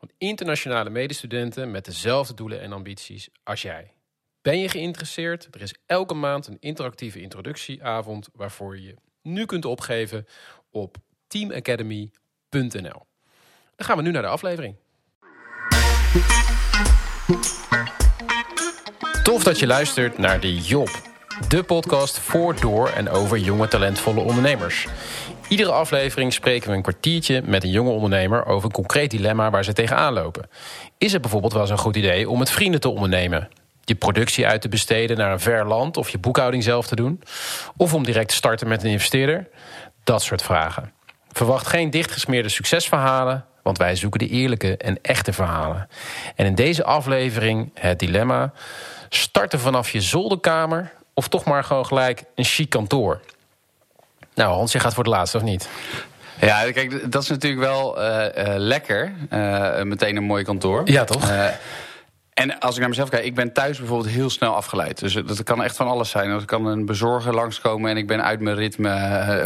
van internationale medestudenten met dezelfde doelen en ambities als jij. Ben je geïnteresseerd? Er is elke maand een interactieve introductieavond waarvoor je je nu kunt opgeven op teamacademy.nl. Dan gaan we nu naar de aflevering. Tof dat je luistert naar de Job, de podcast voor, door en over jonge talentvolle ondernemers. Iedere aflevering spreken we een kwartiertje met een jonge ondernemer over een concreet dilemma waar ze tegenaan lopen. Is het bijvoorbeeld wel eens een goed idee om met vrienden te ondernemen? Je productie uit te besteden naar een ver land of je boekhouding zelf te doen? Of om direct te starten met een investeerder? Dat soort vragen. Verwacht geen dichtgesmeerde succesverhalen, want wij zoeken de eerlijke en echte verhalen. En in deze aflevering het dilemma: starten vanaf je zolderkamer of toch maar gewoon gelijk een chic kantoor? Nou, Hans, je gaat voor het laatste of niet? Ja, kijk, dat is natuurlijk wel uh, uh, lekker. Uh, meteen een mooi kantoor. Ja, toch? en als ik naar mezelf kijk, ik ben thuis bijvoorbeeld heel snel afgeleid. Dus dat kan echt van alles zijn. Er kan een bezorger langskomen en ik ben uit mijn ritme.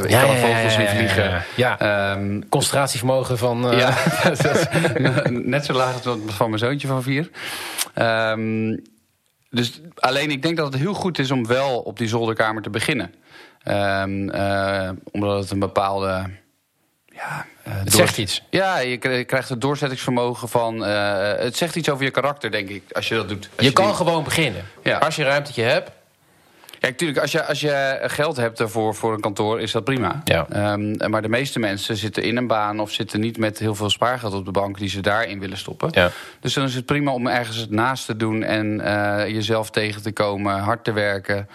ik ja, kan ja, vogels ja, in vliegen. Ja, um, Concentratievermogen van... Ja, net zo laag als van mijn zoontje van vier. Um, dus alleen ik denk dat het heel goed is om wel op die zolderkamer te beginnen. Um, uh, omdat het een bepaalde. Ja, uh, het zegt iets. Ja, je krijgt het doorzettingsvermogen van. Uh, het zegt iets over je karakter, denk ik, als je dat doet. Je, je, kan die... gewoon beginnen. Ja. Als je een ruimtetje hebt. Kijk, tuurlijk, als je, als je geld hebt ervoor voor een kantoor, is dat prima. Ja. Um, maar de meeste mensen zitten in een baan of zitten niet met heel veel spaargeld op de bank die ze daarin willen stoppen. Ja. Dus dan is het prima om ergens het naast te doen en uh, jezelf tegen te komen, hard te werken.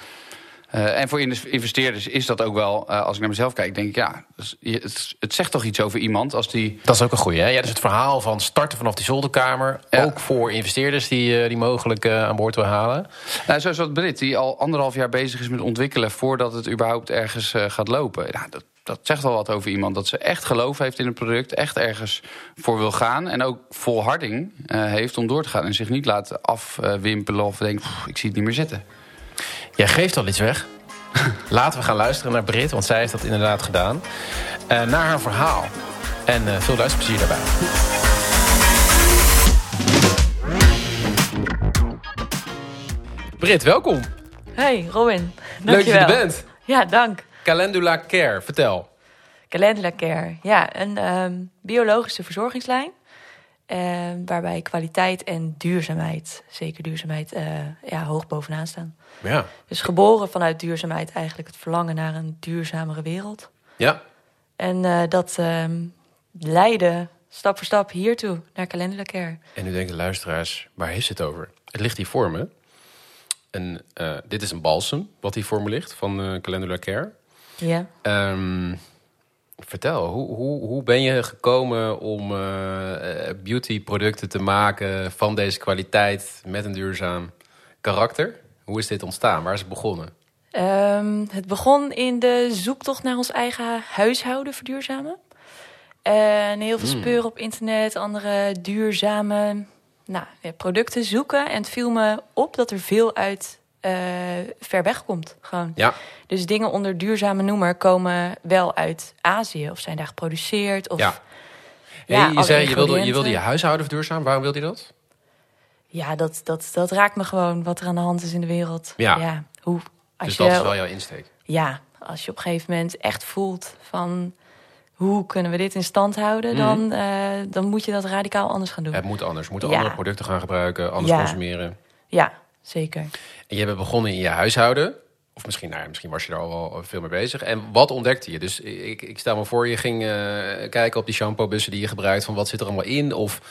Uh, en voor investeerders is dat ook wel, uh, als ik naar mezelf kijk, denk ik, ja, het, het, zegt toch iets over iemand als die. Dat is ook een goeie, hè? Ja, dus het verhaal van starten vanaf die zolderkamer, ja. ook voor investeerders die, uh, die mogelijk aan boord wil halen. Nou, zoals dat Brit, die al anderhalf jaar bezig is met ontwikkelen voordat het überhaupt ergens gaat lopen. Ja, dat, dat zegt wel wat over iemand. Dat ze echt geloof heeft in het product, echt ergens voor wil gaan. En ook volharding heeft om door te gaan. En zich niet laat afwimpelen of denkt, ik zie het niet meer zitten. Jij geeft al iets weg. Laten we gaan luisteren naar Brit, want zij heeft dat inderdaad gedaan. Uh, naar haar verhaal. En uh, veel luisterplezier daarbij. Brit, welkom. Hey, Robin. Leuk dat je er bent. Ja, dank. Calendula Care, vertel. Calendula Care, ja, een um, biologische verzorgingslijn. Uh, waarbij kwaliteit en duurzaamheid, zeker duurzaamheid, uh, ja, hoog bovenaan staan. Ja. Dus geboren vanuit duurzaamheid eigenlijk het verlangen naar een duurzamere wereld. Ja. En uh, dat um, leidde stap voor stap hiertoe, naar Calendula Care. En nu denken luisteraars, waar heeft het over? Het ligt hier voor me. En dit is een balsem wat hier voor me ligt van Calendula Care. Ja. Um, Vertel, hoe, hoe, hoe ben je gekomen om uh, beautyproducten te maken van deze kwaliteit met een duurzaam karakter? Hoe is dit ontstaan? Waar is het begonnen? Um, het begon in de zoektocht naar ons eigen huishouden verduurzamen. En heel veel speuren op internet, andere duurzame nou, producten zoeken. En het viel me op dat er veel uit uh, ver weg komt. Gewoon. Ja. Dus dingen onder duurzame noemer komen wel uit Azië of zijn daar geproduceerd. Of, Ja. Ja, je zei je wilde, je wilde je huishouden verduurzamen. Waarom wilde je dat? Ja, dat, dat, dat raakt me gewoon wat er aan de hand is in de wereld. Ja. hoe, als Dus je, dat is wel jouw insteek. Ja, als je op een gegeven moment echt voelt van hoe kunnen we dit in stand houden, Mhm. dan, uh, dan moet je dat radicaal anders gaan doen. Het moet anders. We moeten Ja. andere producten gaan gebruiken, anders Ja. consumeren. Ja, zeker. En je bent begonnen in je huishouden. Of misschien, nou ja, misschien was je er al wel veel mee bezig. En wat ontdekte je? Dus ik, ik stel me voor, je ging uh, kijken op die shampoo-bussen die je gebruikt. Van wat zit er allemaal in? Of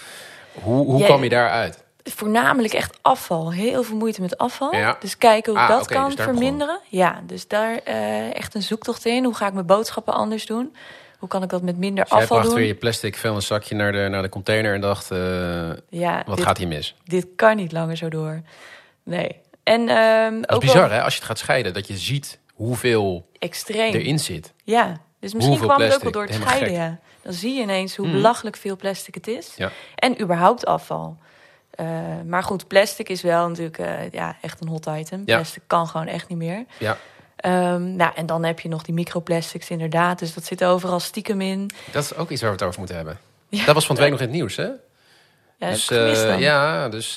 hoe, hoe kwam je daaruit? Voornamelijk echt afval. Heel veel moeite met afval. Ja. Dus kijken hoe ik Ah, dat kan dus verminderen. Ja, dus daar uh, echt een zoektocht in. Hoe ga ik mijn boodschappen anders doen? Hoe kan ik dat met minder Dus jij afval bracht doen? weer je plastic vuilniszakje naar de, naar de container en dacht, eh, Ja, wat dit, gaat hier mis? dit kan niet langer zo door. Nee. En Dat is ook bizar wel hè, als je het gaat scheiden, dat je ziet hoeveel extreem. erin zit. Ja, dus misschien Hoeveel kwam het ook wel door het Helemaal scheiden. gek. Ja. Dan zie je ineens hoe Mhm. belachelijk veel plastic het is. Ja. En überhaupt afval. Eh, maar goed, plastic is wel natuurlijk eh, ja, echt een hot item. Ja. Plastic kan gewoon echt niet meer. Ja. Ehm, nou, en dan heb je nog die microplastics inderdaad. Dus dat zit overal stiekem in. Dat is ook iets waar we het over moeten hebben. Ja. Dat was van het week nog in het nieuws, hè? Ja, dus, heb ik gemist eh, dan. ja, dus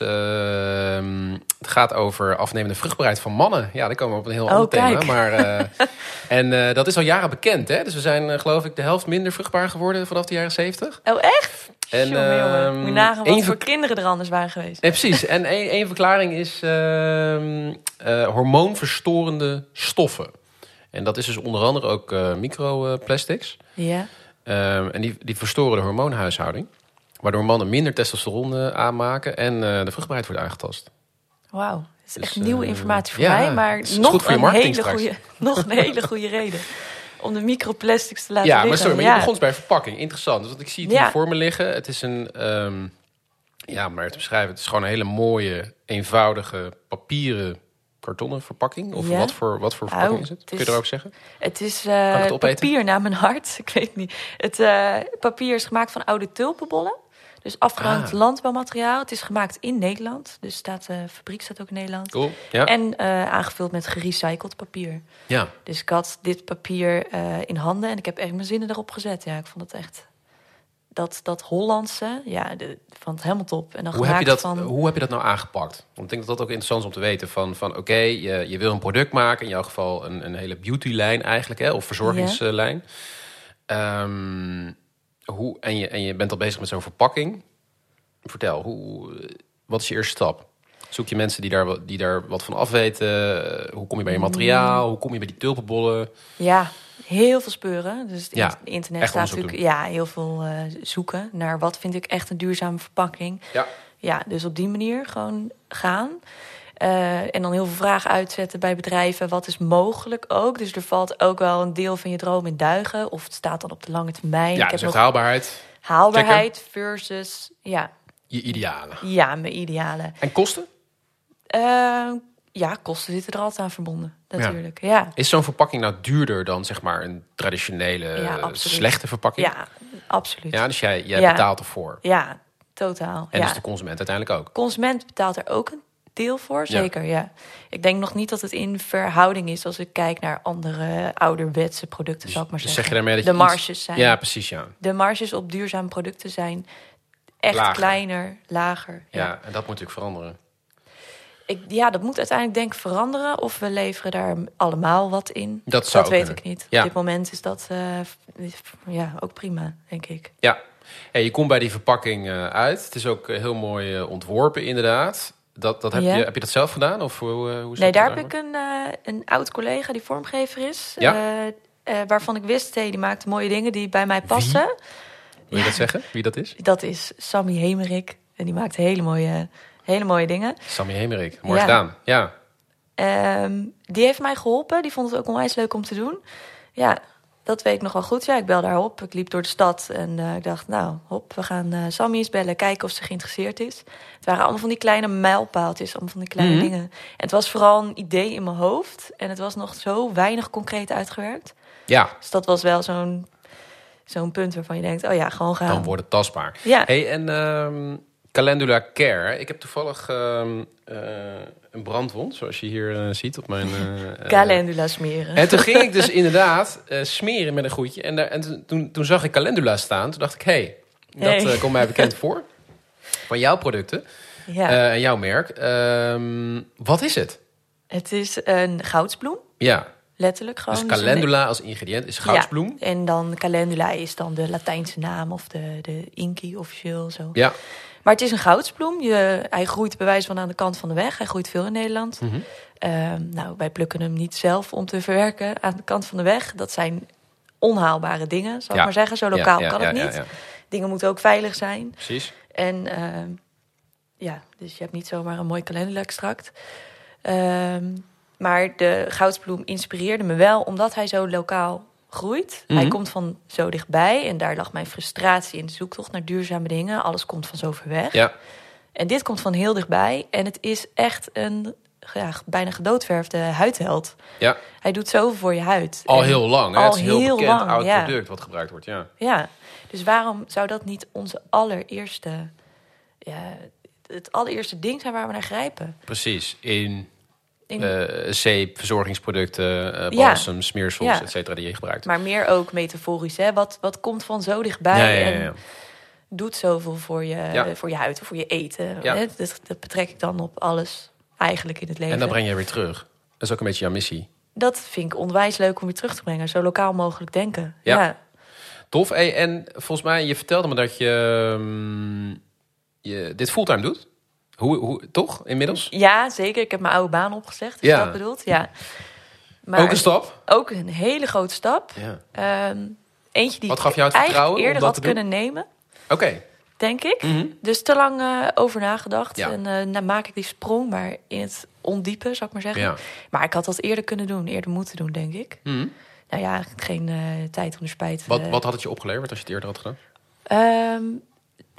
het gaat over afnemende vruchtbaarheid van mannen. Ja, dan komen we op een heel Oh, ander thema. Maar, eh, en eh, dat is al jaren bekend, hè? Dus we zijn, eh, geloof ik, de helft minder vruchtbaar geworden vanaf de jaren zeventig. Oh, echt? En, jongen. ehm, Moet je nagaan wat voor kinderen er anders waren geweest. Nee, precies. En één verklaring is ehm, eh, hormoonverstorende stoffen. En dat is dus onder andere ook eh, microplastics. Ja. Ehm, en die, die verstoren de hormoonhuishouding. Waardoor mannen minder testosteron eh, aanmaken en eh, de vruchtbaarheid wordt aangetast. Wauw. Dat is Dus, echt nieuwe eh, informatie voor ja, mij. Maar nog, een hele straks. goede, nog een hele goede reden. Om de microplastics te laten ja, liggen. maar sorry, maar ja. je begon dus bij verpakking. Interessant. Dus ik zie het Ja. hier voor me liggen. Het is een, ehm, ja, maar te beschrijven. Het is gewoon een hele mooie, eenvoudige papieren kartonnen verpakking. Of Ja. wat voor, wat voor Nou, verpakking is het? Kun je is- erover zeggen? Het is het papier naar mijn hart. Ik weet niet. Het papier is gemaakt van oude tulpenbollen. Dus afgebrand Ah. landbouwmateriaal. Het is gemaakt in Nederland. Dus staat, de fabriek staat ook in Nederland. Cool. Ja. En eh, aangevuld met gerecycled papier. ja. Dus ik had dit papier eh, in handen en ik heb echt mijn zinnen erop gezet. Ja, ik vond het echt... Dat, dat Hollandse, ja, de, vond het helemaal top. En dan Hoe heb, je dat, van... hoe heb je dat nou aangepakt? Want ik denk dat dat ook interessant is om te weten. Van, van oké, je, je wil een product maken. In jouw geval een, een hele beautylijn eigenlijk. Hè, of verzorgingslijn. Ehm, hoe, en, je, en je bent al bezig met zo'n verpakking. Vertel, hoe, wat is je eerste stap? Zoek je mensen die daar, wat- die daar wat van afweten? Hoe kom je bij je materiaal? Hoe kom je bij die tulpenbollen? Ja, heel veel speuren. Dus het Ja, in- internet staat natuurlijk ja, heel veel eh, zoeken naar wat vind ik echt een duurzame verpakking. Ja. Ja, dus op die manier gewoon gaan. Eh, en dan heel veel vragen uitzetten bij bedrijven. Wat is mogelijk ook? Dus er valt ook wel een deel van je droom in duigen. Of het staat dan op de lange termijn. Ja, ik dus heb nog haalbaarheid. haalbaarheid versus ja, Je idealen. ja, mijn idealen. En kosten? Eh, ja, kosten zitten er altijd aan verbonden. Natuurlijk. Ja, Is zo'n verpakking nou duurder dan zeg maar een traditionele Ja, slechte verpakking? ja, absoluut. Ja, dus jij, jij Ja. betaalt ervoor. Ja, totaal. En dus de consument uiteindelijk ook. consument betaalt er ook een deel voor, zeker. Ja. Ik denk nog niet dat het in verhouding is als ik kijk naar andere ouderwetse producten, Dus, zal ik maar dus zeggen. zeg je daarmee dat de je iets- marges zijn. Ja, precies, ja. De marges op duurzame producten zijn echt Lager. kleiner, lager. ja. Ja. en dat moet natuurlijk veranderen. Ik, ja, dat moet uiteindelijk denk ik veranderen. Of we leveren daar allemaal wat in. Dat zou weet kunnen. ik niet. Ja. Op dit moment is dat eh, ja, ook prima, denk ik. Ja, hey, je komt bij die verpakking eh, uit. Het is ook eh, heel mooi ontworpen, inderdaad. Dat, dat heb, Ja. je, heb je dat zelf gedaan? Of hoe, eh, hoe Nee, daar heb ik een, eh, een oud collega die vormgever is. Ja. eh, waarvan ik wist, hey, die maakt mooie dingen die bij mij passen. Wil je dat zeggen? Wie dat is? Dat is Sammy Hemerik. En die maakt hele mooie, hele mooie dingen. Sammy Hemerik. Mooi Ja. gedaan. Ja. Ehm, die heeft mij geholpen. Die vond het ook onwijs leuk om te doen. Ja, dat weet ik nog wel goed. Ja, ik belde haar op. Ik liep door de stad en eh, ik dacht, nou, hop, we gaan eh Sammy eens bellen. Kijken of ze geïnteresseerd is. Het waren allemaal van die kleine mijlpaaltjes. Allemaal van die kleine Mhm. dingen. En het was vooral een idee in mijn hoofd. En het was nog zo weinig concreet uitgewerkt. Ja, Dus dat was wel zo'n zo'n punt waarvan je denkt, oh ja, gewoon gaan. dan wordt het tastbaar. Ja. Hey, en ehm, Calendula Care. Ik heb toevallig ehm, eh, een brandwond, zoals je hier eh, ziet op mijn... eh, Calendula smeren. En toen ging ik dus inderdaad smeren met een goedje. En, daar, en toen- toen, zag ik Calendula staan. Toen dacht ik, hé, hey, dat Hey. komt mij bekend voor. Van jouw producten ja. en jouw merk. Ehm, wat is het? het is een goudsbloem, Ja, letterlijk gewoon. dus calendula als ingrediënt is goudsbloem. Ja, en dan calendula is dan de Latijnse naam of de, de Inki officieel zo. Ja. Maar het is een goudsbloem. Je, hij groeit bij wijze van aan de kant van de weg. Hij groeit veel in Nederland. Mhm. Ehm, nou, wij plukken hem niet zelf om te verwerken aan de kant van de weg. Dat zijn onhaalbare dingen, zal Ja. ik maar zeggen. Zo lokaal Ja, ja, kan het niet. Dingen moeten ook veilig zijn. Precies. En ehm, ja, dus je hebt niet zomaar een mooi calendula-extract. Ehm, maar de goudsbloem inspireerde me wel, omdat hij zo lokaal groeit. Mhm. Hij komt van zo dichtbij. En daar lag mijn frustratie in de zoektocht naar duurzame dingen. Alles komt van zo ver weg. Ja, En dit komt van heel dichtbij. En het is echt een ja, bijna gedoodverfde huidheld. ja. Hij doet zoveel voor je huid. al En- heel lang. Al het is heel, heel bekend lang, oud ja. product wat gebruikt wordt. Ja. Ja, dus waarom zou dat niet onze allereerste... Ja, het allereerste ding zijn waar we naar grijpen? Precies. In In- eh zeep, verzorgingsproducten, eh Ja. balsem, smeersels, Ja. et cetera, die je gebruikt. maar meer ook metaforisch. Hè? Wat, wat komt van zo dichtbij ja, en doet zoveel voor je, voor je huid, voor je eten. Ja. Hè? Dat, dat betrek ik dan op alles eigenlijk in het leven. En dan breng je weer terug. Dat is ook een beetje jouw missie. Dat vind ik onwijs leuk om weer terug te brengen. Zo lokaal mogelijk denken. Ja. Tof. Hey, en volgens mij, je vertelde me dat je, mm, je dit fulltime doet. Hoe, hoe, toch, inmiddels? Ja, zeker. Ik heb mijn oude baan opgezegd. Is Ja. dat bedoeld? Ja. Maar ook een stap? ook een hele grote stap. Ja. Ehm, eentje die Wat gaf jou het vertrouwen om eerder dat had kunnen nemen, Oké. denk ik. Mhm. Dus te lang eh, over nagedacht. Ja. En eh, dan maak ik die sprong maar in het ondiepe, zou ik maar zeggen. Ja. Maar ik had dat eerder kunnen doen, eerder moeten doen, denk ik. Mhm. Nou ja, geen eh, tijd om de spijt. Wat, wat had het je opgeleverd als je het eerder had gedaan? Ehm,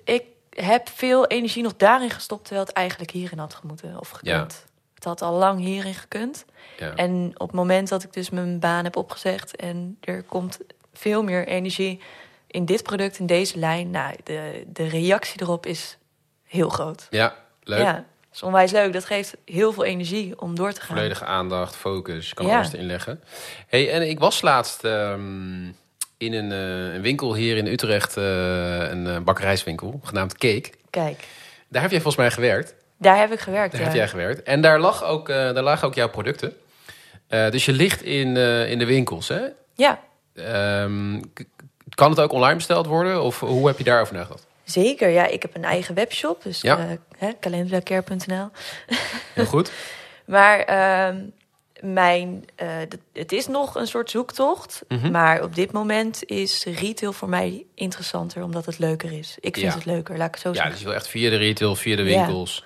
ik heb veel energie nog daarin gestopt, terwijl het eigenlijk hierin had gemoeten of gekund. Het had al lang hierin gekund. Ja. En op het moment dat ik dus mijn baan heb opgezegd en er komt veel meer energie in dit product, in deze lijn, nou, de, de reactie erop is heel groot. ja, leuk. Ja, dat is onwijs leuk. Dat geeft heel veel energie om door te gaan. Volledige aandacht, focus, je kan Ja. alles erin leggen. Hey, en ik was laatst ehm, in een, eh, een winkel hier in Utrecht, eh, een eh, bakkerijswinkel, genaamd Cake. Kijk, Daar heb jij volgens mij gewerkt. daar heb ik gewerkt. Daar ja. heb jij gewerkt. En daar, lag ook, daar lagen ook jouw producten. Dus je ligt in, in de winkels, hè? Ja, Ehm, kan het ook online besteld worden? Of hoe heb je daarover nagedacht? zeker. Ja, ik heb een eigen webshop, dus Ja. ja. calendarcare.nl. Heel goed. Maar ehm, mijn, eh, het is nog een soort zoektocht. Mhm. Maar op dit moment is retail voor mij interessanter, omdat het leuker is. Ik vind Ja. het leuker, laat ik het zo Ja, zeggen. dus je wil echt via de retail, via de Ja. winkels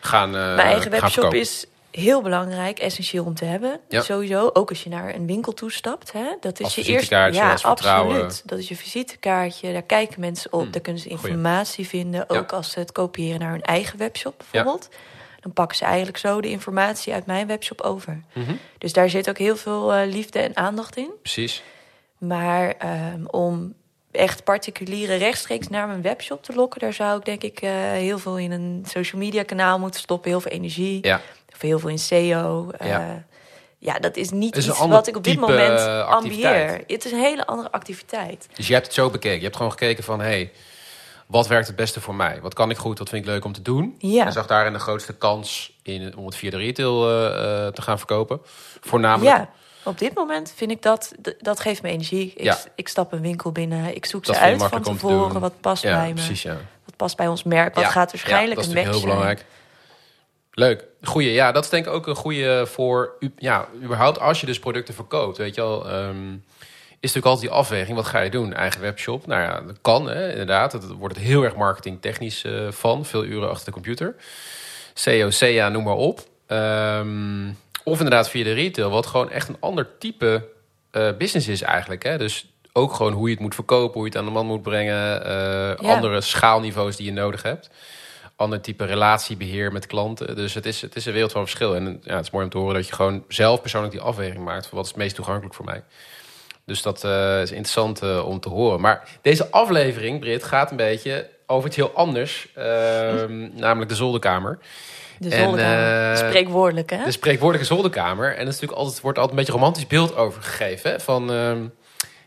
gaan eh Mijn eigen gaan webshop verkopen. is heel belangrijk, essentieel om te hebben. Ja. Sowieso, ook als je naar een winkel toestapt. Hè? Dat is Als je eerste. Ja, als absoluut. Dat is je visitekaartje. Daar kijken mensen op. Hmm, Daar kunnen ze goeie. informatie vinden. Ja. Ook als ze het kopiëren naar hun eigen webshop bijvoorbeeld. Dan pakken ze eigenlijk zo de informatie uit mijn webshop over. Mhm. Dus daar zit ook heel veel eh, liefde en aandacht in. Precies. Maar ehm, om echt particulieren rechtstreeks naar mijn webshop te lokken, daar zou ik denk ik eh, heel veel in een social media kanaal moeten stoppen. Heel veel energie. Ja. Of heel veel in SEO. eh, Ja. ja. dat is niet is iets wat ik op dit moment ambieer. Het is een hele andere activiteit. Dus je hebt het zo bekeken. Je hebt gewoon gekeken van, hey, wat werkt het beste voor mij? Wat kan ik goed? Wat vind ik leuk om te doen? Ja. Je zag daarin de grootste kans in, om het via de retail eh, eh, te gaan verkopen. Voornamelijk. Ja, op dit moment vind ik dat, dat geeft me energie. Ik, Ja. ik stap een winkel binnen, ik zoek Dat ze uit van tevoren. Wat past Ja, bij me, precies, ja. wat past bij ons merk, wat gaat waarschijnlijk ja, dat is een match natuurlijk heel belangrijk. Leuk. Goeie. Ja, dat is denk ik ook een goede voor... u- Ja, überhaupt als je dus producten verkoopt, weet je wel... ehm, natuurlijk altijd die afweging. Wat ga je doen? Eigen webshop? Nou ja, dat kan, hè, inderdaad. Het wordt het heel erg marketingtechnisch eh van. Veel uren achter de computer. SEO, SEA, noem maar op. Ehm, of inderdaad via de retail, wat gewoon echt een ander type eh, business is eigenlijk. Hè? Dus ook gewoon hoe je het moet verkopen, hoe je het aan de man moet brengen. eh, Andere schaalniveaus die je nodig hebt. Ander type relatiebeheer met klanten. Dus het is, het is een wereld van verschil. En ja, het is mooi om te horen dat je gewoon zelf persoonlijk die afweging maakt. Van wat is het meest toegankelijk voor mij. Dus dat eh, is interessant eh, om te horen. Maar deze aflevering, Brit, gaat een beetje over iets heel anders. Ehm, namelijk de zolderkamer. De En, zolderkamer. eh, Spreekwoordelijk, hè? De spreekwoordelijke zolderkamer. En er is natuurlijk altijd, wordt altijd een beetje een romantisch beeld over gegeven. Hè? Van ehm,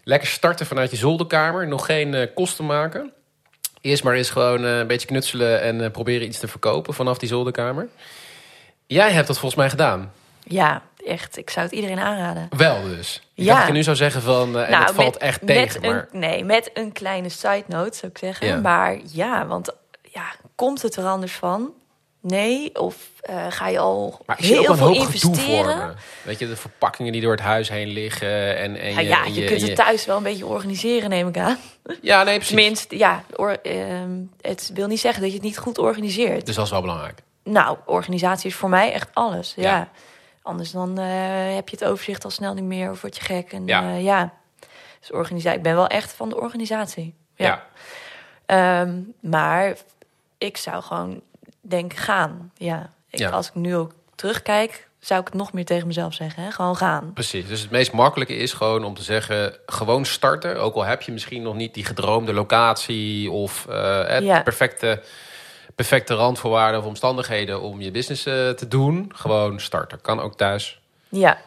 lekker starten vanuit je zolderkamer. Nog geen eh, kosten maken. Eerst maar eens gewoon eh, een beetje knutselen en eh, proberen iets te verkopen vanaf die zolderkamer. Jij hebt dat volgens mij gedaan. Ja, echt. Ik zou het iedereen aanraden. Wel dus. Ik Ja. dacht dat je nu zou zeggen van, eh, en het valt met- echt met tegen. een- Maar nee, met een kleine side note zou ik zeggen. Ja. Maar ja, want ja, komt het er anders van? Nee, of eh, ga je al Maar heel ook veel investeren? Weet je, de verpakkingen die door het huis heen liggen. En, en Ja, je, ja, en je kunt het thuis wel een beetje organiseren, neem ik aan. Ja, nee, precies. Tenminste, ja, or- ehm, het wil niet zeggen dat je het niet goed organiseert. Dus dat is wel belangrijk. Nou, organisatie is voor mij echt alles. Ja. Ja. Anders dan eh, heb je het overzicht al snel niet meer of word je gek. En Ja. ja, ja Dus organisatie, ik ben wel echt van de organisatie. Ja. Ja. Ehm, maar ik zou gewoon denken gaan. Ja. Ik, Ja. Als ik nu ook terugkijk, zou ik het nog meer tegen mezelf zeggen. Hè? Gewoon gaan. Precies. Dus het meest makkelijke is gewoon om te zeggen: gewoon starten. Ook al heb je misschien nog niet die gedroomde locatie of eh, het Ja. perfecte, perfecte randvoorwaarden of omstandigheden om je business eh, te doen. Gewoon starten. Kan ook thuis. Ja.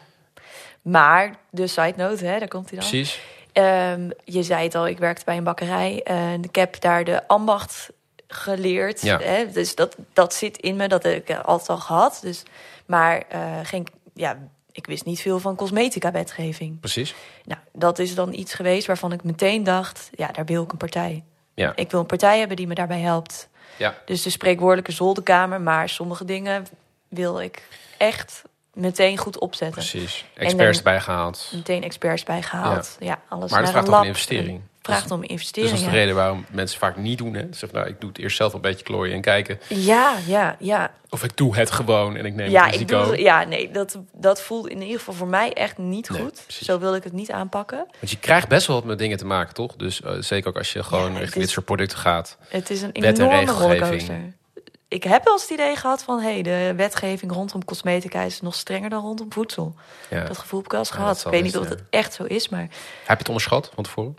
Maar, de side note, hè, daar komt hij dan. Precies. Ehm, je zei het al, ik werkte bij een bakkerij. En ik heb daar de ambacht geleerd. Ja. Hè? Dus dat, dat zit in me, dat heb ik altijd al gehad. Dus, maar eh, geen, ja, ik wist niet veel van cosmetica-wetgeving. Precies. Nou, dat is dan iets geweest waarvan ik meteen dacht... ja, daar wil ik een partij. Ja. Ik wil een partij hebben die me daarbij helpt. Ja. Dus de spreekwoordelijke zolderkamer. Maar sommige dingen wil ik echt meteen goed opzetten. Precies. Experts erbij gehaald. Meteen experts bijgehaald. Ja, alles Maar dat vraagt een lab. een investering. Vraagt om Dus investering. dat is de reden waarom mensen vaak niet doen. Hè? Ze zeggen, nou, ik doe het eerst zelf een beetje klooien en kijken. Ja, ja, ja. Of ik doe het gewoon en ik neem Ja, het ik risico. doe, ja, nee, dat, dat voelt in ieder geval voor mij echt niet Nee, goed. precies. Zo wil ik het niet aanpakken. Want je krijgt best wel wat met dingen te maken, toch? Dus eh, zeker ook als je gewoon Ja, richting dit soort producten gaat. Het is een enorme regelgeving. rollercoaster. Ik heb wel eens het idee gehad van... hé, de wetgeving rondom cosmetica is nog strenger dan rondom voedsel. Ja. Dat gevoel heb ik wel eens gehad. Ik weet niet of het echt zo is, maar Heb je het onderschat van tevoren?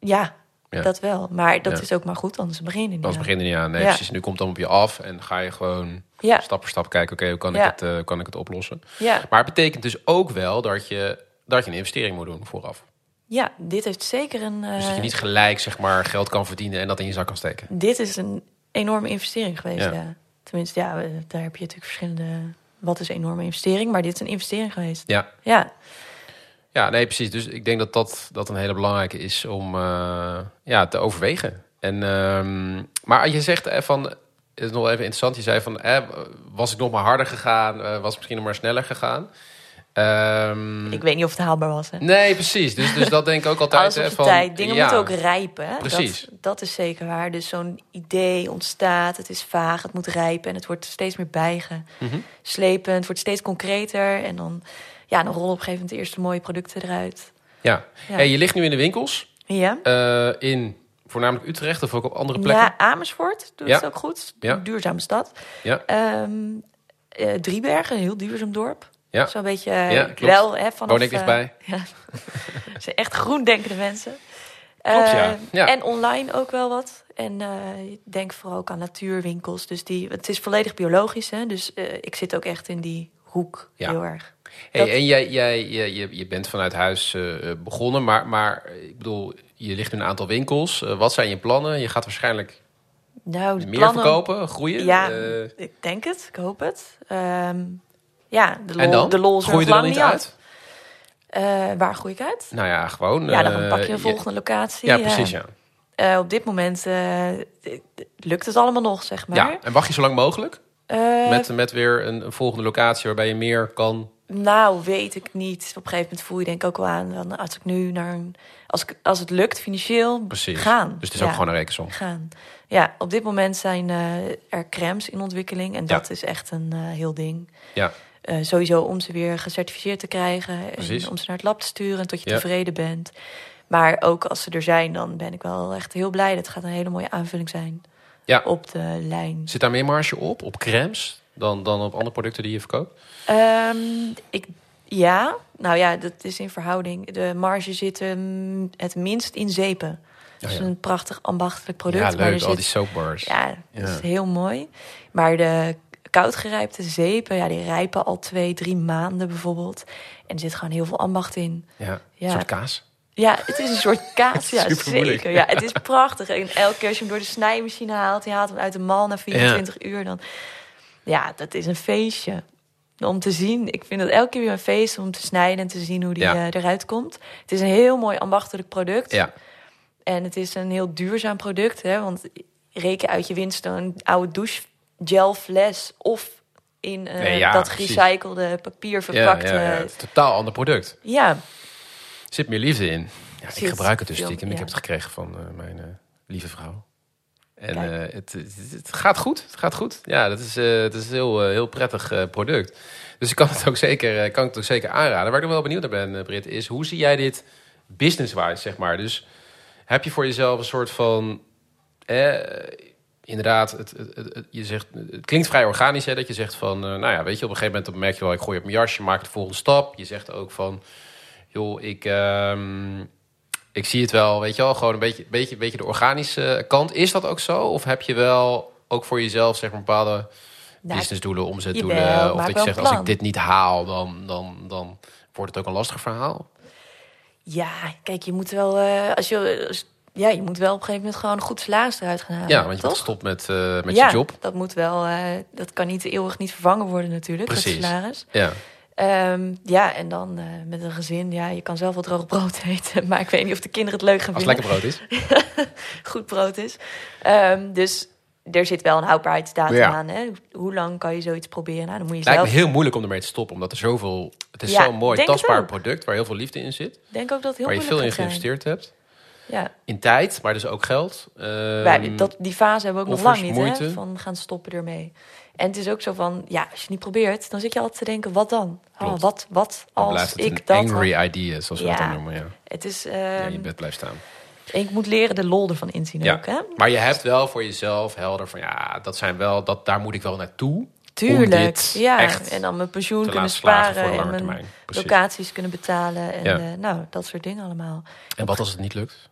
Ja, Ja. dat wel. Maar dat Ja. is ook maar goed, anders begin je niet. Anders aan. begin je niet aan. Nee, precies. Nu komt dan op je af en ga je gewoon Ja, stap voor stap kijken. Oké, hoe kan, ik het, eh, kan ik het oplossen? ja, Maar het betekent dus ook wel dat je, dat je een investering moet doen vooraf. ja, dit heeft zeker een... Dus dat je eh, niet gelijk zeg maar, geld kan verdienen en dat in je zak kan steken. Dit is een enorme investering geweest, Ja. Tenminste, ja, daar heb je natuurlijk verschillende... Wat is een enorme investering? Maar dit is een investering geweest. Ja. Ja, Ja, nee, precies. Dus ik denk dat dat, dat een hele belangrijke is om eh, ja, te overwegen. En, ehm, maar je zegt eh, van, het is nog even interessant, je zei van, eh, was ik nog maar harder gegaan, eh, was ik misschien nog maar sneller gegaan. Ehm, ik weet niet of het haalbaar was. Hè? Nee, precies. Dus, dus dat denk ik ook altijd. Alles op hè, van, tijd. Dingen ja, moeten ook rijpen. Hè? Precies. Dat, dat is zeker waar. Dus zo'n idee ontstaat. Het is vaag. Het moet rijpen. En het wordt steeds meer bijgeslepen. Mhm. Het wordt steeds concreter. En dan, ja, dan rollen op een gegeven moment de eerste mooie producten eruit. Ja. Ja, Hey, je ligt nu in de winkels ja. eh, in voornamelijk Utrecht of ook op andere plekken. ja Amersfoort doet Ja. het ook goed. Ja. Duurzame stad. Ja. Ehm, eh, Driebergen, een heel duurzaam dorp. Ja. Zo'n beetje eh, Ja, klopt. wel hè, vanaf... Woon ik dichtbij. eh, ja. Zijn echt groen denkende mensen. Klopt, ja. Eh, Ja. En online ook wel wat. En eh, ik denk vooral ook aan natuurwinkels. Dus die, het is volledig biologisch. Hè? Dus eh, ik zit ook echt in die hoek Ja. heel erg. Hey, Dat- En jij, jij, je, je, bent vanuit huis eh, begonnen, maar, maar eh, ik bedoel, je ligt in een aantal winkels. Eh, wat zijn je plannen? Je gaat waarschijnlijk Nou, meer plannen- verkopen, groeien. Ja, Eh, ik denk het. Ik hoop het. Ehm, ja, de lol, en dan? de lol is Groei je er dan niet uit? Eh, waar groei ik uit? Nou ja, gewoon. Ja, dan eh, pak je een je- volgende locatie. Ja, eh. precies, ja. Eh, op dit moment eh, lukt het allemaal nog, zeg maar. ja. En wacht je zo lang mogelijk? Eh, Met, met weer een, een volgende locatie waarbij je meer kan. Nou, weet ik niet. Op een gegeven moment voel je denk ik ook wel aan... Van, als ik nu naar een... Als, ik, als het lukt financieel, Precies. gaan. Dus het is Ja, ook gewoon een rekensom. Gaan. Ja, op dit moment zijn eh, er crèmes in ontwikkeling. En Ja. dat is echt een eh, heel ding. Ja, Eh, sowieso om ze weer gecertificeerd te krijgen. Precies. En om ze naar het lab te sturen en tot je Ja. tevreden bent. Maar ook als ze er zijn, dan ben ik wel echt heel blij. Dat gaat een hele mooie aanvulling zijn Ja. op de lijn. Zit daar meer marge op, op crèmes, dan, dan op andere producten die je verkoopt? Ehm, ik, ja, nou ja, dat is in verhouding. De marge zit het minst in zeepen. Dat is ja. een prachtig ambachtelijk product. ja, maar er leuk, al zit- die soapbars. Ja, dat Ja. is heel mooi. Maar de koudgerijpte zeepen, ja, die rijpen al twee, drie maanden bijvoorbeeld. En er zit gewoon heel veel ambacht in. Ja, Ja. een soort kaas. Ja, het is een soort kaas. Ja, Super moeilijk. zeker. Ja, het is prachtig. En elke keer als je hem door de snijmachine haalt, je haalt hem uit de mal na 24 uur, dan ja, dat is een feestje. Om te zien. Ik vind het elke keer weer een feest om te snijden en te zien hoe die Ja. eh, eruit komt. Het is een heel mooi ambachtelijk product. Ja, En het is een heel duurzaam product. Hè? Want reken uit je winst een oude douchegelfles of in eh, Nee, ja, dat gerecyclede papier verpakt. ja, ja. eh, totaal ander product. ja. Zit meer liefde in. Ja, ik gebruik het dus stiekem. Ik heb het gekregen van mijn lieve vrouw. En eh, het, het, het gaat goed. Het gaat goed. Ja, dat is, eh, het is een heel, eh, heel prettig product. Dus ik kan het ook zeker, kan het ook zeker aanraden. Waar ik wel benieuwd naar ben, Britt, is hoe zie jij dit business-wise, zeg maar. Dus heb je voor jezelf een soort van... Eh, inderdaad, het, het, het, het- je zegt, het klinkt vrij organisch, hè, dat je zegt van... nou ja, weet je, op een gegeven moment merk je wel... ik gooi op mijn jasje, maak de volgende stap. Je zegt ook van... joh, ik... ehm, ik zie het wel, weet je wel, gewoon een beetje, beetje, beetje de organische kant. Is dat ook zo? Of heb je wel ook voor jezelf zeg maar bepaalde Nou, businessdoelen, omzetdoelen? jawel, of dat je zegt, als ik dit niet haal, dan, dan, dan wordt het ook een lastig verhaal. Ja, kijk, je moet wel, eh, als je, als- ja, je moet wel op een gegeven moment gewoon een goed salaris eruit gaan halen. ja, want je toch? gestopt met, eh, met ja, je job. dat moet wel, eh, dat kan niet eeuwig niet vervangen worden natuurlijk, Precies. salaris. Ja. Ehm, ja, en dan eh, met een gezin, ja, je kan zelf wel droog brood eten, maar ik weet niet of de kinderen het leuk gaan Als het vinden. lekker brood is. Goed brood is. Ehm, dus er zit wel een houdbaarheidsdatum Ja. aan. Hè? Hoe lang kan je zoiets proberen? Nou, dan moet je Lijkt me zelf. heel moeilijk om ermee te stoppen, omdat er zoveel... Het is Ja, zo'n mooi, tastbaar product waar heel veel liefde in zit. Denk ook dat het heel waar je veel in geïnvesteerd hebt. Ja, In tijd, maar dus ook geld. Ehm, dat, die fase hebben we ook nog lang niet, hè? Van gaan stoppen ermee. En het is ook zo van, ja, als je het niet probeert, dan zit je altijd te denken, wat dan? Oh, wat, wat als ik een dat... angry had? idea, zoals we dat Ja. dan noemen. Ja. Het is, Ja, ehm, je bed blijft staan. ik moet leren de lol ervan inzien Ja. ook, hè? Maar je hebt wel voor jezelf helder van ja, dat zijn wel, dat, daar moet ik wel naartoe. Tuurlijk, dit ja. echt En dan mijn pensioen kunnen sparen en mijn locaties kunnen betalen. En Ja. eh, nou, dat soort dingen allemaal. En wat als het niet lukt?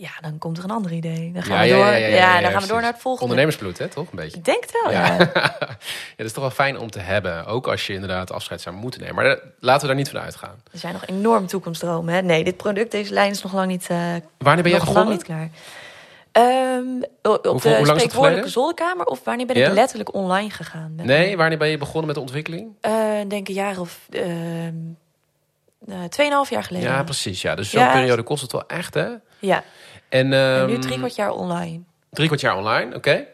Ja, dan komt er een ander idee. Dan gaan Ja, we door, ja, dan gaan we door naar het volgende. Ondernemersbloed, hè, toch? Een beetje. Ik denk het wel, Ja. dat is toch wel fijn om te hebben. Ook als je inderdaad afscheid zou moeten nemen. Maar eh, laten we daar niet van uitgaan. Er zijn nog enorm toekomstdromen. Hè? Nee, dit product, deze lijn is nog lang niet, eh Wanneer ben jij nog lang begonnen? niet klaar. Ehm, op hoe de dat spreekwoordelijke zolderkamer of wanneer ben ik letterlijk online gegaan? Nee, wanneer ben je begonnen met de ontwikkeling? Eh, denk een jaar of ehm tweeënhalf jaar geleden. Ja, precies. Ja. Dus zo'n Ja. periode kost het wel echt, hè? Ja, En, en nu ehm, drie kwart jaar online. Drie kwart jaar online, oké.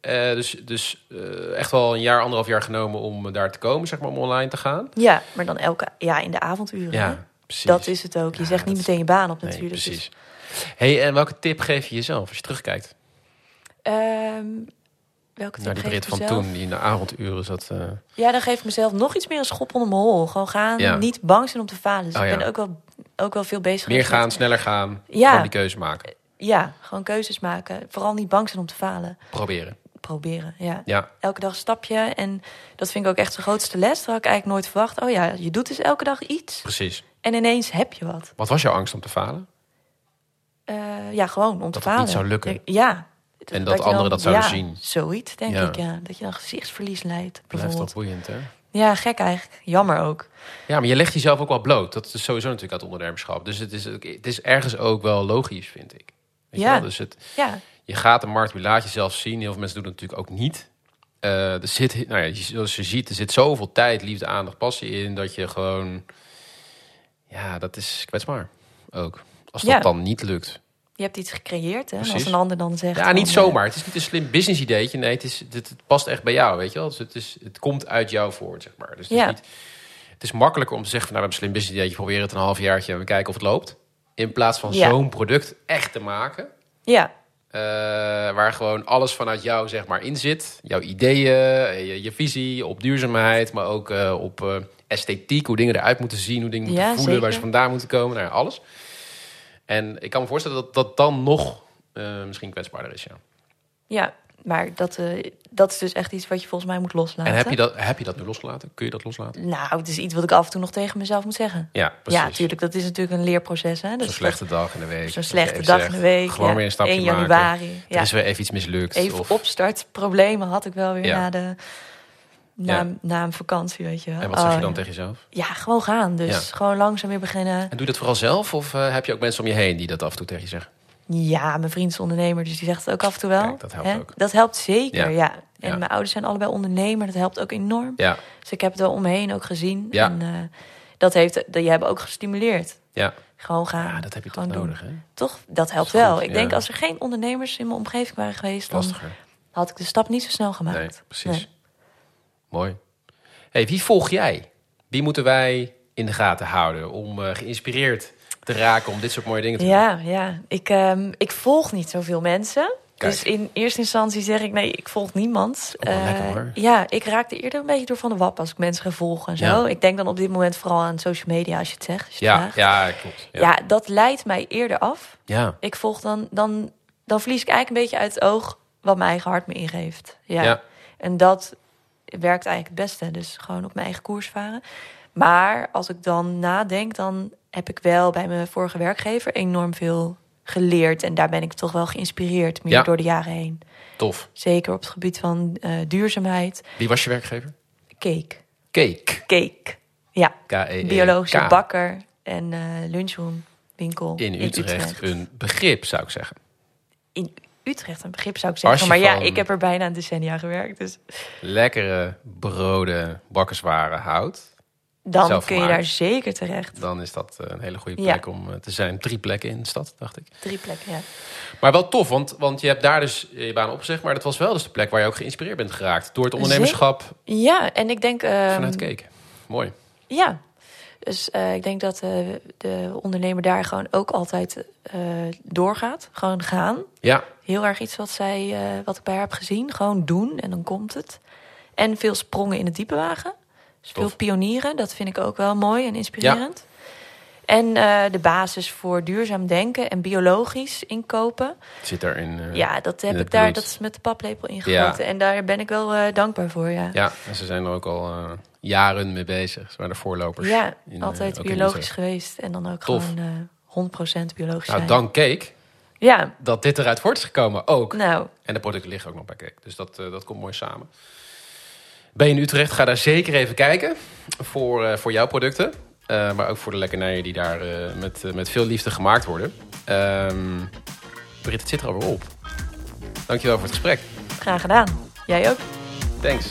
Eh, dus dus eh, echt wel een jaar, anderhalf jaar genomen om daar te komen, zeg maar, om online te gaan. Ja, maar dan elke ja, in de avonduren. Ja, precies. Dat is het ook. Je Ja, zegt niet meteen je baan op Nee, natuurlijk. precies. hey, en welke tip geef je jezelf als je terugkijkt? Dus, welke Naar die geef Brit ik van mezelf? toen, die in de avonduren zat. eh, Ja, dan geef ik mezelf nog iets meer een schop onder mijn hol. Gewoon gaan, Ja. niet bang zijn om te falen. Dus Oh, ik ja. ben ook wel, ook wel veel bezig meer met- gaan, sneller gaan, Ja. gewoon die keuze maken. Ja, gewoon keuzes maken. Vooral niet bang zijn om te falen. Proberen. Proberen, ja. Ja, Elke dag een stapje. En dat vind ik ook echt de grootste les. Dat had ik eigenlijk nooit verwacht. Oh ja, je doet dus elke dag iets. precies. En ineens heb je wat. Wat was jouw angst om te falen? Eh, ja, gewoon om te Dat het falen. niet zou lukken. Ja. En dat je anderen dat zouden ja, zien. Zoiets, denk Ja. ik, ja. Dat je dan gezichtsverlies leidt, Blijft toch boeiend, hè? Ja, gek eigenlijk. Jammer ook. Ja, maar je legt jezelf ook wel bloot. Dat is sowieso natuurlijk uit ondernemerschap. Dus het is, het is ergens ook wel logisch, vind ik. Weet je Ja. wel? Dus het, Ja, je gaat de markt, je laat jezelf zien. Heel veel mensen doen het natuurlijk ook niet. Eh, er zit, nou ja, zoals je ziet, er zit zoveel tijd, liefde, aandacht, passie in... dat je gewoon... Ja, dat is kwetsbaar ook. Als dat Ja. dan niet lukt. Je hebt iets gecreëerd, hè. Precies. als een ander dan zegt... Ja, niet van, eh, zomaar. Het is niet een slim business ideetje. Nee, het, is, het, het past echt bij jou, weet je wel. Dus het, is, het komt uit jou voort, zeg maar. Dus het, Ja. is niet, het is makkelijker om te zeggen... van, nou, een slim business ideetje. Probeer het een half jaartje en we kijken of het loopt. In plaats van Ja. zo'n product echt te maken... Ja, eh, waar gewoon alles vanuit jou zeg maar in zit. Jouw ideeën, eh, je, je visie op duurzaamheid... maar ook op esthetiek, hoe dingen eruit moeten zien... hoe dingen moeten Ja, voelen, waar ze vandaan moeten komen. Nou alles. En ik kan me voorstellen dat dat dan nog eh, misschien kwetsbaarder is, ja. ja. Maar dat, eh, dat is dus echt iets wat je volgens mij moet loslaten. En heb je, dat, heb je dat nu losgelaten? Kun je dat loslaten? Nou, het is iets wat ik af en toe nog tegen mezelf moet zeggen. Ja, precies. Ja, natuurlijk. Dat is natuurlijk een leerproces, hè. Zo'n Dus slechte dag in de week. Zo'n slechte dag zegt, in de week. Gewoon ja. weer een stapje 1 maken. januari. Er Ja. is weer even iets mislukt. Even of, opstartproblemen had ik wel weer Ja. na, de, na, Ja. na een vakantie, weet je wel. en wat zeg je Oh, dan ja. tegen jezelf? Ja, gewoon gaan. Dus Ja. gewoon langzaam weer beginnen. En doe je dat vooral zelf? Of eh, heb je ook mensen om je heen die dat af en toe tegen je zeggen? Ja, mijn vriend is ondernemer, dus die zegt het ook af en toe wel. Kijk, dat helpt Hè? ook. Dat helpt zeker, Ja. En mijn ouders zijn allebei ondernemer, dat helpt ook enorm. Ja, Dus ik heb het wel om me heen ook gezien. Ja. En eh, dat heeft, dat, die hebben ook gestimuleerd. ja. Gewoon gaan. ja dat heb je toch doen. nodig, hè? Toch, dat helpt Dat wel. goed, ik denk als er geen ondernemers in mijn omgeving waren geweest, dan Lastiger. had ik de stap niet zo snel gemaakt. Nee, precies. Nee. Mooi. Hey, wie volg jij? Wie moeten wij in de gaten houden om eh, geïnspireerd te raken om dit soort mooie dingen te doen? Ja, ja. Ik, ehm, ik volg niet zoveel mensen. Kijk. Dus in eerste instantie zeg ik nee, ik volg niemand. Oh, lekker, Eh, hoor. ja, ik raakte eerder een beetje door van de wap als ik mensen ga volgen en zo. Ja. Ik denk dan op dit moment vooral aan social media als je het zegt. Je Ja, ja, klopt. ja. Ja. dat leidt mij eerder af. Ja. Ik volg dan, dan, dan verlies ik eigenlijk een beetje uit het oog wat mijn eigen hart me ingeeft. Ja. Ja. En dat werkt eigenlijk het beste. Dus gewoon op mijn eigen koers varen. Maar als ik dan nadenk, dan heb ik wel bij mijn vorige werkgever enorm veel geleerd. En daar ben ik toch wel geïnspireerd, meer Ja. door de jaren heen. Tof. Zeker op het gebied van eh, duurzaamheid. Wie was je werkgever? Cake. Cake. Cake. Ja, K-E-E-K. biologische bakker en eh lunchroomwinkel In Utrecht. Een begrip, zou ik zeggen. In Utrecht een begrip zou ik zeggen. Maar ja, ik heb er bijna een decennia gewerkt. Dus Lekkere broden, bakkerswaren houdt. dan kun je gemaakt. daar zeker terecht. Dan is dat eh, een hele goede Ja. plek om eh, te zijn. Drie plekken in de stad, dacht ik. Drie plekken, ja. Maar wel tof, want, want je hebt daar dus je baan opgezegd. Maar dat was wel dus de plek waar je ook geïnspireerd bent geraakt. Door het ondernemerschap Ja, en ik denk... ehm, vanuit Cake. Mooi. Ja, dus eh, ik denk dat eh, de ondernemer daar gewoon ook altijd eh, doorgaat. Gewoon gaan. Ja, Heel erg iets wat, zij, wat ik bij haar heb gezien. Gewoon doen en dan komt het. En veel sprongen in het diepe wagen. Dus veel pionieren, dat vind ik ook wel mooi en inspirerend. En eh, de basis voor duurzaam denken en biologisch inkopen. zit daarin. eh, Ja, dat heb ik daar, dat is met de paplepel ingegoten. En daar ben ik wel eh, dankbaar voor, ja. Ja, en ze zijn er ook al jaren mee bezig. Ze waren de voorlopers. Ja, in, altijd biologisch geweest. En dan ook Tof. gewoon eh 100% biologisch Nou, zijn. dank Cake Ja, dat dit eruit voort is gekomen ook. nou, En de producten liggen ook nog bij Cake. Dus dat, dat komt mooi samen. Ben je in Utrecht, ga daar zeker even kijken voor, voor jouw producten. Eh, maar ook voor de lekkernijen die daar eh, met, eh, met veel liefde gemaakt worden. Ehm Britt, het zit er alweer op. Dankjewel voor het gesprek. graag gedaan. Jij ook? Thanks.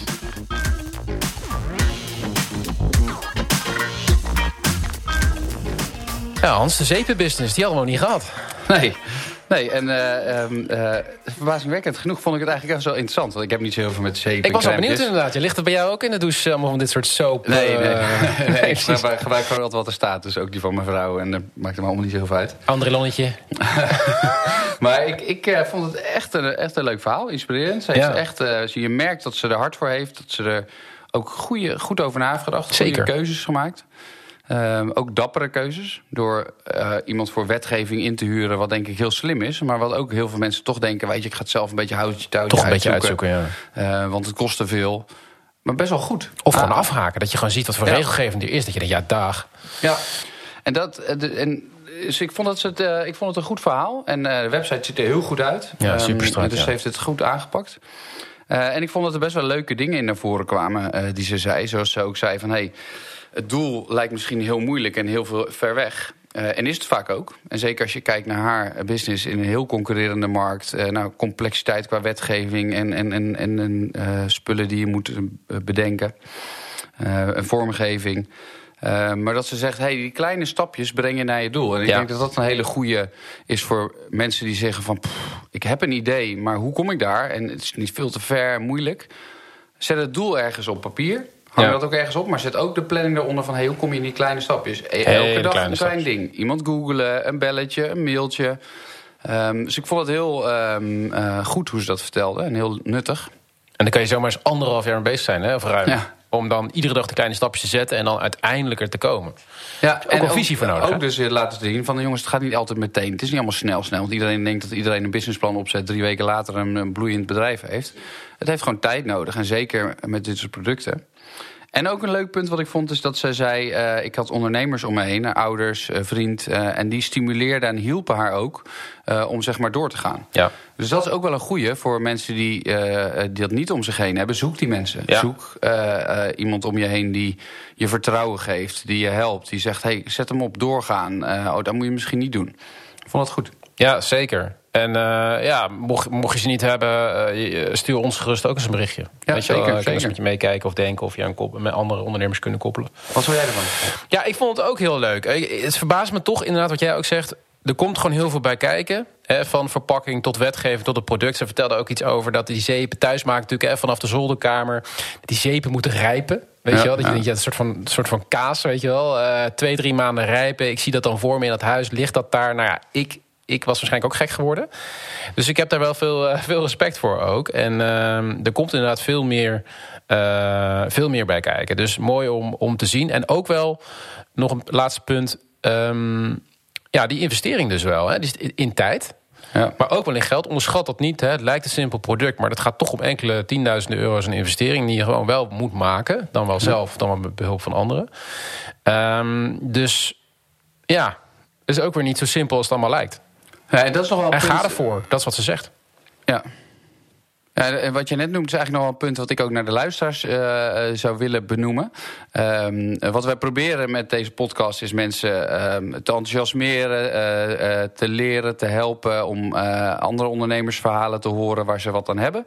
Ja, Hans, de zeepenbusiness, die hadden we nog niet gehad. Nee. Nee, en eh, ehm, eh, verbazingwekkend genoeg vond ik het eigenlijk echt wel interessant. Want ik heb niet zo heel veel met zeep Ik was wel benieuwd inderdaad. Je ligt het bij jou ook in de douche, allemaal van dit soort soap. Nee, nee. eh, nee, ik precies. gebruik, gebruik gewoon altijd wat er staat. Dus ook die van mijn vrouw. En dat maakt er allemaal niet zo heel veel uit. André Lonnetje. Maar ik, ik vond het echt een, echt een leuk verhaal. Inspirerend. Ze, Ja. echt, je merkt dat ze er hard voor heeft. Dat ze er ook goede, goed over na heeft gedacht. Goede Zeker. keuzes gemaakt. Ehm, ook dappere keuzes. Door eh, iemand voor wetgeving in te huren. Wat denk ik heel slim is. Maar wat ook heel veel mensen toch denken. Weet je, ik ga het zelf een beetje houtje touwtje Toch een beetje uitzoeken, ja. Eh, want het kost te veel. Maar best wel goed. Of Ah, gewoon afhaken. Dat je gewoon ziet wat voor Ja. regelgeving er is. Dat je denkt, ja, dag. Ja, en dat. eh, En, dus ik vond, het, het, ik vond het een goed verhaal. En de website ziet er heel goed uit. Ja, Ehm, superstrak, Dus ja. ze heeft het goed aangepakt. En ik vond dat er best wel leuke dingen in naar voren kwamen die ze zei. Zoals ze ook zei van... Hey, het doel lijkt misschien heel moeilijk en heel veel ver weg. Eh, en is het vaak ook. En zeker als je kijkt naar haar business in een heel concurrerende markt. eh, nou, complexiteit qua wetgeving en, en, en, en, eh, spullen die je moet bedenken. Eh, en vormgeving. Maar dat ze zegt, hey, die kleine stapjes brengen naar je doel. En ik Ja. denk dat dat een hele goede is voor mensen die zeggen van... "Pff, ik heb een idee, maar hoe kom ik daar? En het is niet veel te ver, moeilijk. Zet het doel ergens op papier. Hang Ja. dat ook ergens op, maar zet ook de planning eronder van... Hey, hoe kom je in die kleine stapjes? E- Elke dag een klein ding. Iemand googelen, een belletje, een mailtje. Ehm, dus ik vond het heel ehm, eh, goed hoe ze dat vertelde en heel nuttig. En dan kan je zomaar eens anderhalf jaar mee bezig zijn, hè, of ruim. Ja. Om dan iedere dag de kleine stapjes te zetten en dan uiteindelijk er te komen. Ja, ook een visie voor nodig, Ook hè? dus eh, laten zien van jongens, het gaat niet altijd meteen. Het is niet allemaal snel, snel. Want iedereen denkt dat iedereen een businessplan opzet, drie weken later een, een bloeiend bedrijf heeft. Het heeft gewoon tijd nodig. En zeker met dit soort producten. En ook een leuk punt wat ik vond is dat zij zei... eh, ik had ondernemers om me heen, ouders, eh, vriend... eh, en die stimuleerden en hielpen haar ook eh, om zeg maar door te gaan. Ja. Dus dat is ook wel een goeie voor mensen die, eh, die dat niet om zich heen hebben. Zoek die mensen. Ja. Zoek eh, eh, iemand om je heen die je vertrouwen geeft, die je helpt. Die zegt, hey, zet hem op, doorgaan. Eh, oh, dat moet je misschien niet doen. Ik vond het goed. Ja, zeker. En eh, ja, mocht, mocht je ze niet hebben, eh, je- stuur ons gerust ook eens een berichtje. Ja, Weet je wel, zeker, eh, kunnen zeker. ze met je meekijken of denken of je aan kop- met andere ondernemers kunnen koppelen. Wat zou jij ervan? Ja, ik vond het ook heel leuk. Eh, Het verbaast me toch inderdaad wat jij ook zegt. Er komt gewoon heel veel bij kijken. Hè, van verpakking tot wetgeving tot het product. Ze vertelde ook iets over dat die zeepen thuis maken natuurlijk hè, vanaf de zolderkamer. Dat die zeepen moeten rijpen. Weet Ja, je wel? Dat je ja. denkt, ja, een soort van, een soort van kaas, weet je wel. Eh, twee, drie maanden rijpen. Ik zie dat dan voor me in het huis. Ligt dat daar? Nou ja, ik ik was waarschijnlijk ook gek geworden. Dus ik heb daar wel veel, eh, veel respect voor ook. En ehm, er komt inderdaad veel meer, eh, veel meer bij kijken. Dus mooi om, om te zien. En ook wel nog een laatste punt. ehm, ja, die investering dus wel. Hè? Is in tijd. Ja. Maar ook wel in geld. Onderschat dat niet. Hè. Het lijkt een simpel product, maar dat gaat toch om enkele tienduizenden euro's een investering die je gewoon wel moet maken. Dan wel zelf, dan wel met behulp van anderen. Ehm, dus ja, is ook weer niet zo simpel als het allemaal lijkt. Ja, en dat is nog wel een En punt- ga ervoor. Dat is wat ze zegt. Ja. Ja, en wat je net noemt is eigenlijk nog wel een punt wat ik ook naar de luisteraars eh, eh, zou willen benoemen. Ehm, eh, wat wij proberen met deze podcast is mensen ehm, te enthousiasmeren, eh, te leren, te helpen om andere ondernemersverhalen te horen waar ze wat aan hebben.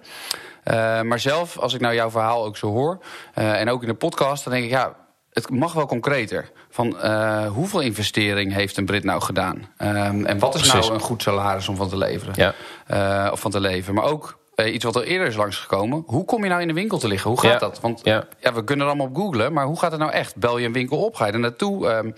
Maar zelf, als ik nou jouw verhaal ook zo hoor, en ook in de podcast, dan denk ik ja. Het mag wel concreter. Van eh, hoeveel investering heeft een Brit nou gedaan? Ehm, en wat is Precies. nou een goed salaris om van te leveren? Ja. eh, of van te leven. Maar ook eh, iets wat er eerder is langsgekomen. Hoe kom je nou in de winkel te liggen? Hoe gaat Ja. dat? Want ja. Ja. we kunnen er allemaal op googlen, maar hoe gaat het nou echt? Bel je een winkel op? Ga je er naartoe? Ehm,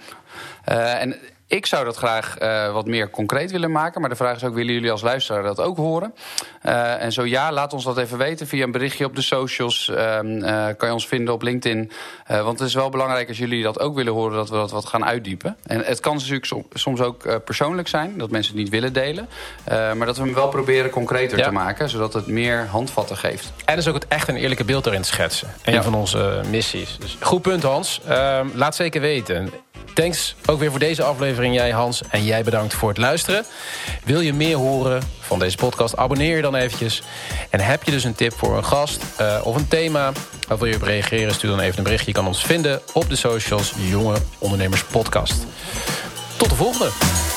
eh, en ik zou dat graag eh, wat meer concreet willen maken. Maar de vraag is ook, willen jullie als luisteraar dat ook horen? Eh, en zo ja, laat ons dat even weten via een berichtje op de socials. Ehm, eh, kan je ons vinden op LinkedIn. Want het is wel belangrijk als jullie dat ook willen horen... dat we dat wat gaan uitdiepen. En het kan natuurlijk som- soms ook persoonlijk zijn... dat mensen het niet willen delen. Maar dat we hem wel proberen concreter Ja. te maken... zodat het meer handvatten geeft. En dus ook het echt een eerlijke beeld erin te schetsen. Een Ja. van onze missies. Dus goed punt, Hans. Ehm, laat zeker weten. Thanks ook weer voor deze aflevering, jij Hans. En jij bedankt voor het luisteren. Wil je meer horen van deze podcast? Abonneer je dan eventjes. En heb je dus een tip voor een gast eh, of een thema... of wil je op reageren, stuur dan even een berichtje. Je kan ons vinden op de socials Jonge Ondernemers Podcast. Tot de volgende.